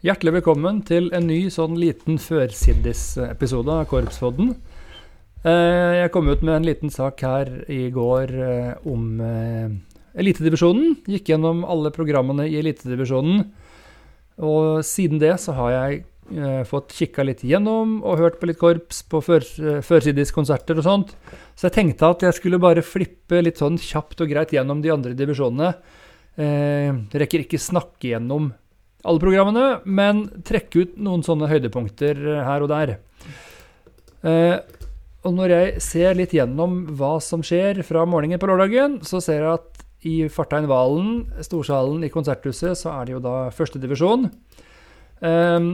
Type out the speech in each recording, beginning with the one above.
Hjertelig velkommen til en ny sånn liten førsides-episode av Korpspodden. Eh, Jeg kom ut med en liten sak her i går eh, om eh, Elitedivisjonen. Gikk gjennom alle programmene i Elitedivisjonen. Og siden det så har jeg fått kikka litt gjennom og hørt på litt korps på før, førsideskonserter og sånt. Så jeg tenkte at jeg skulle bare flippe litt sånn kjapt og greit gjennom de andre divisjonene. Eh, rekker ikke snakke gjennom alle programmene, men trekke ut noen sånne høydepunkter eh, her og der. Eh, og når jeg ser litt gjennom hva som skjer fra morgenen på lørdagen, så ser jeg at i Fartein Valen, storsalen i Konserthuset, så er det jo da førstedivisjon. Eh,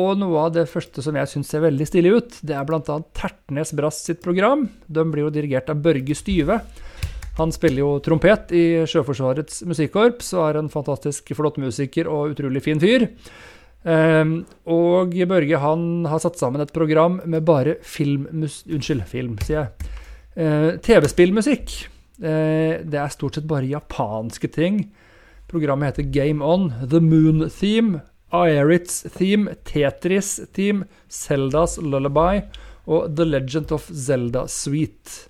og noe av det første som jeg syns ser veldig stilig ut, det er bl.a. Tertnes Brass sitt program. De blir jo dirigert av Børge Styve. Han spiller jo trompet i Sjøforsvarets musikkorps og er en fantastisk flott musiker og utrolig fin fyr. Um, og Børge han har satt sammen et program med bare filmmus... Unnskyld, film, sier jeg. Uh, TV-spillmusikk. Uh, det er stort sett bare japanske ting. Programmet heter Game On, The Moon Theme, Aerits Theme, Tetris Theme, Zeldas Lullaby og The Legend of Zelda Suite.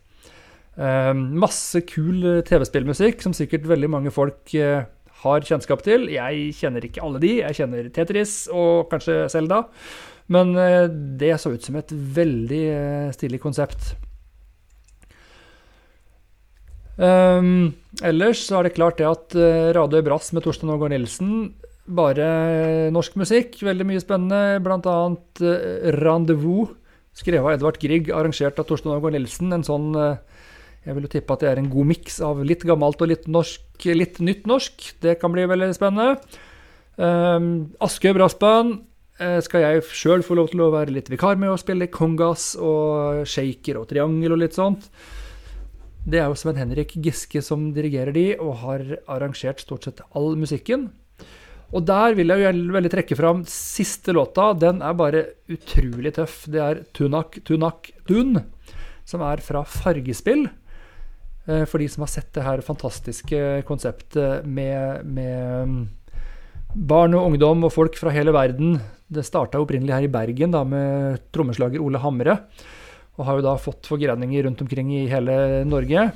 Uh, masse kul TV-spillmusikk som sikkert veldig mange folk uh, har kjennskap til. Jeg kjenner ikke alle de. Jeg kjenner Tetris og kanskje Zelda. Men uh, det så ut som et veldig stilig konsept. Um, ellers så er det klart det at Radøy Brass med Torstein Ågård Nilsen bare norsk musikk. Veldig mye spennende. Blant annet Rendezvous, skrevet av Edvard Grieg, arrangert av Torstein Ågård Nilsen. En sånn jeg vil jo tippe at det er en god miks av litt gammelt og litt, norsk, litt nytt norsk. Det kan bli veldig spennende. Um, Askøy Brassband uh, skal jeg sjøl få lov til å være litt vikar med å spille kongas og shaker og triangel og litt sånt. Det er jo Sven Henrik Giske som dirigerer de, og har arrangert stort sett all musikken. Og der vil jeg jo veldig trekke fram siste låta. Den er bare utrolig tøff. Det er Tunak Tunak Tun, som er fra Fargespill. For de som har sett det her fantastiske konseptet med, med barn og ungdom og folk fra hele verden. Det starta opprinnelig her i Bergen da, med trommeslager Ole Hamre. Og har jo da fått forgreninger rundt omkring i hele Norge.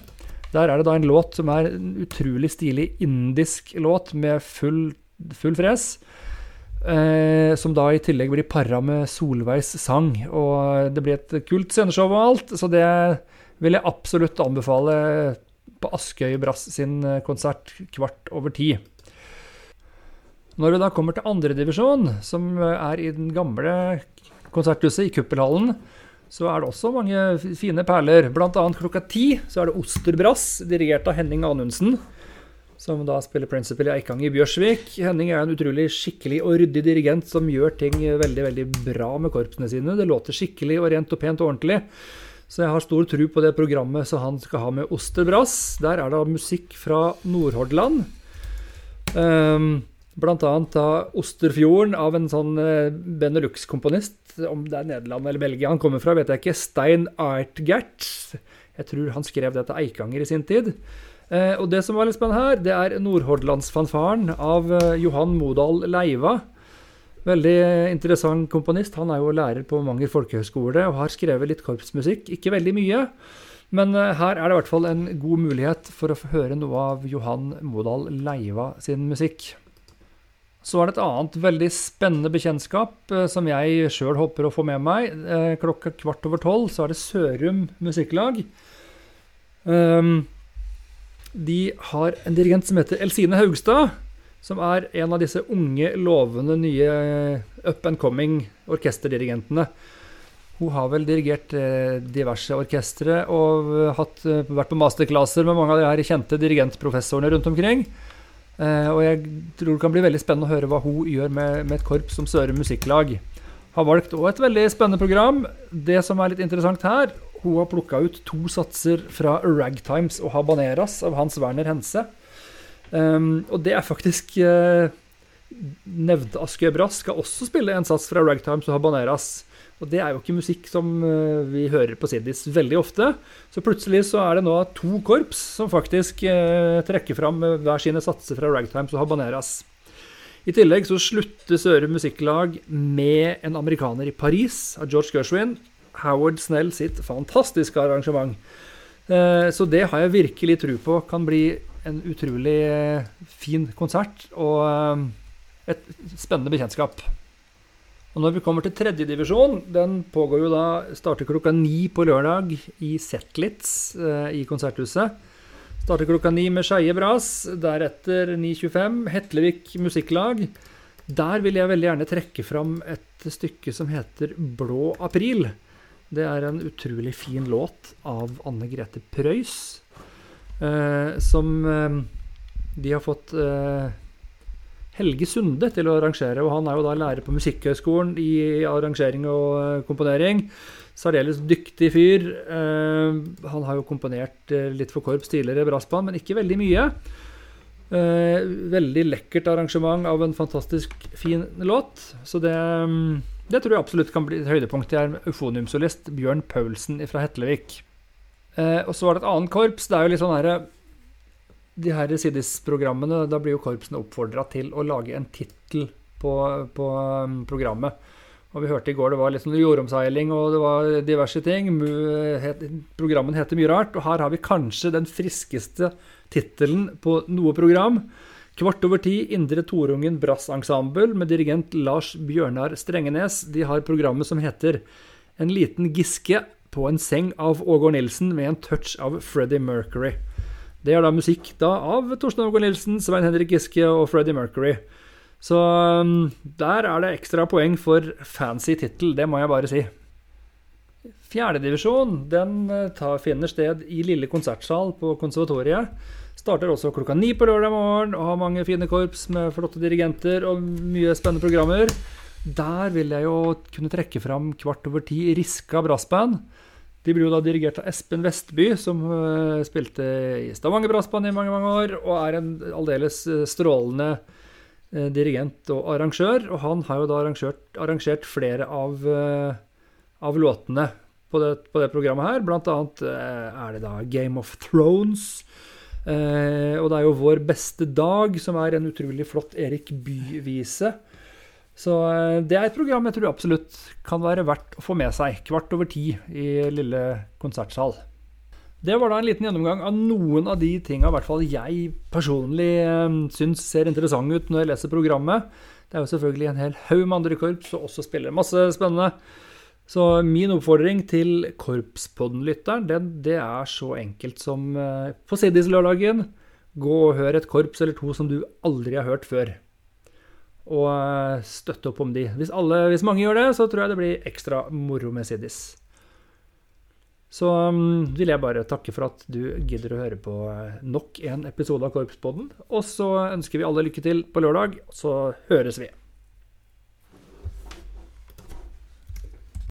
Der er det da en låt som er en utrolig stilig indisk låt med full, full fres. Eh, som da i tillegg blir para med Solveigs sang. Og det blir et kult sceneshow og alt, så det vil jeg absolutt anbefale på Askøy Brass sin konsert kvart over ti. Når vi da kommer til andredivisjon, som er i den gamle konserthuset i Kuppelhallen, så er det også mange fine perler. Blant annet klokka ti så er det Osterbrass, dirigert av Henning Anundsen. Som da spiller Principal i Eikang i Bjørsvik. Henning er en utrolig skikkelig og ryddig dirigent som gjør ting veldig veldig bra med korpsene sine. Det låter skikkelig og rent og pent og ordentlig. Så jeg har stor tro på det programmet som han skal ha med Osterbrass. Der er det musikk fra Nordhordland. Um, blant annet da Osterfjorden av en sånn Benelux-komponist. Om det er Nederland eller Belgia han kommer fra, vet jeg ikke. Stein Artgert. Jeg tror han skrev det til Eikanger i sin tid. Eh, og det som var litt spennende her, det er Nordhordlandsfanfaren av Johan Modal Leiva. Veldig interessant komponist. Han er jo lærer på Manger folkehøgskole og har skrevet litt korpsmusikk. Ikke veldig mye, men her er det i hvert fall en god mulighet for å få høre noe av Johan Modal Leiva sin musikk. Så er det et annet veldig spennende bekjentskap som jeg sjøl håper å få med meg. Klokka kvart over tolv så er det Sørum Musikklag. De har en dirigent som heter Elsine Haugstad som er en av disse unge, lovende, nye up and coming orkesterdirigentene. Hun har vel dirigert diverse orkestre og hatt, vært på masterclasser med mange av de her kjente dirigentprofessorene rundt omkring. Og jeg tror det kan bli veldig spennende å høre hva hun gjør med, med et korps som Søre Musikklag. Har valgt òg et veldig spennende program. Det som er litt interessant her, hun har plukka ut to satser fra Ragtimes og Habaneras av Hans Werner Hense. Um, og det er faktisk uh, Nevnte Askøy Brass skal også spille en sats fra Ragtimes og Habaneras. Og det er jo ikke musikk som uh, vi hører på Siddis veldig ofte. Så plutselig så er det nå to korps som faktisk eh, trekker fram hver sine satser fra Ragtimes og Habaneras. I tillegg så slutter Søre Musikklag med en amerikaner i Paris av George Gershwin. Howard Snell sitt fantastiske arrangement. Eh, så det har jeg virkelig tro på kan bli en utrolig eh, fin konsert og eh, et spennende bekjentskap. Og når vi kommer til tredjedivisjon, den pågår jo da starter klokka ni på lørdag i Zetlitz i Konserthuset. Starter klokka ni med Skeie Bras. Deretter 9.25 Hetlevik Musikklag. Der vil jeg veldig gjerne trekke fram et stykke som heter Blå april. Det er en utrolig fin låt av Anne Grete Preus. Eh, som eh, de har fått eh, Helge Sunde til å arrangere. Og han er jo da lærer på Musikkhøgskolen i arrangering og eh, komponering. Særdeles dyktig fyr. Uh, han har jo komponert uh, litt for korps tidligere, brassband, men ikke veldig mye. Veldig lekkert arrangement av en fantastisk fin låt. Så det, um, det tror jeg absolutt kan bli et høydepunkt. Jeg er eufoniumsolist Bjørn Paulsen fra Hetlevik. og så var det et annet korps. Det er jo litt sånn herre De her Sidis-programmene, da blir jo korpsene oppfordra til å lage en tittel på, på um, programmet. Og vi hørte i går det var litt sånn jordomseiling og det var diverse ting. Programmen heter mye rart, og her har vi kanskje den friskeste tittelen på noe program. Kvart over ti, Indre Torungen Brassensemble med dirigent Lars Bjørnar Strengenes. De har programmet som heter En liten Giske på en seng av Ågård Nilsen med en touch av Freddie Mercury. Det er da musikk da av Torstein Ågård Nilsen, Svein Henrik Giske og Freddie Mercury. Så um, der er det ekstra poeng for fancy tittel, det må jeg bare si. Fjerdedivisjon uh, finner sted i Lille konsertsal på Konservatoriet. Starter også klokka ni på lørdag morgen og har mange fine korps med flotte dirigenter og mye spennende programmer. Der vil jeg jo kunne trekke fram kvart over ti Riska brassband. De blir jo da dirigert av Espen Vestby, som uh, spilte i Stavanger Brassband i mange mange år, og er en aldeles uh, strålende Eh, dirigent og arrangør. Og han har jo da arrangert, arrangert flere av, av låtene på det, på det, programmet her. Blant annet er det da Game of Thrones. Og det er jo Vår beste dag, som er en utrolig flott Erik Bye-vise. Så det er et program jeg tror absolutt kan være verdt å få med seg. Kvart over ti i lille konsertsal. Det var da en liten gjennomgang av noen av de tinga hvert fall jeg personlig eh, syns ser interessante ut når jeg leser programmet. Det er jo selvfølgelig en hel haug med andre korps og også spiller masse spennende. Så min oppfordring til Korpspodden-lytteren, det, det, er så enkelt som eh, på Siddis-lørdagen gå og hør et korps eller to som du aldri har hørt før. Og eh, støtte opp om de. Hvis, alle, hvis mange gjør det, så tror jeg det blir ekstra moro med Siddis. Så um, vil jeg bare takke for at du gidder å høre på eh, nok en episode av Korpspodden. Og så ønsker vi alle lykke til på lørdag, så høres vi.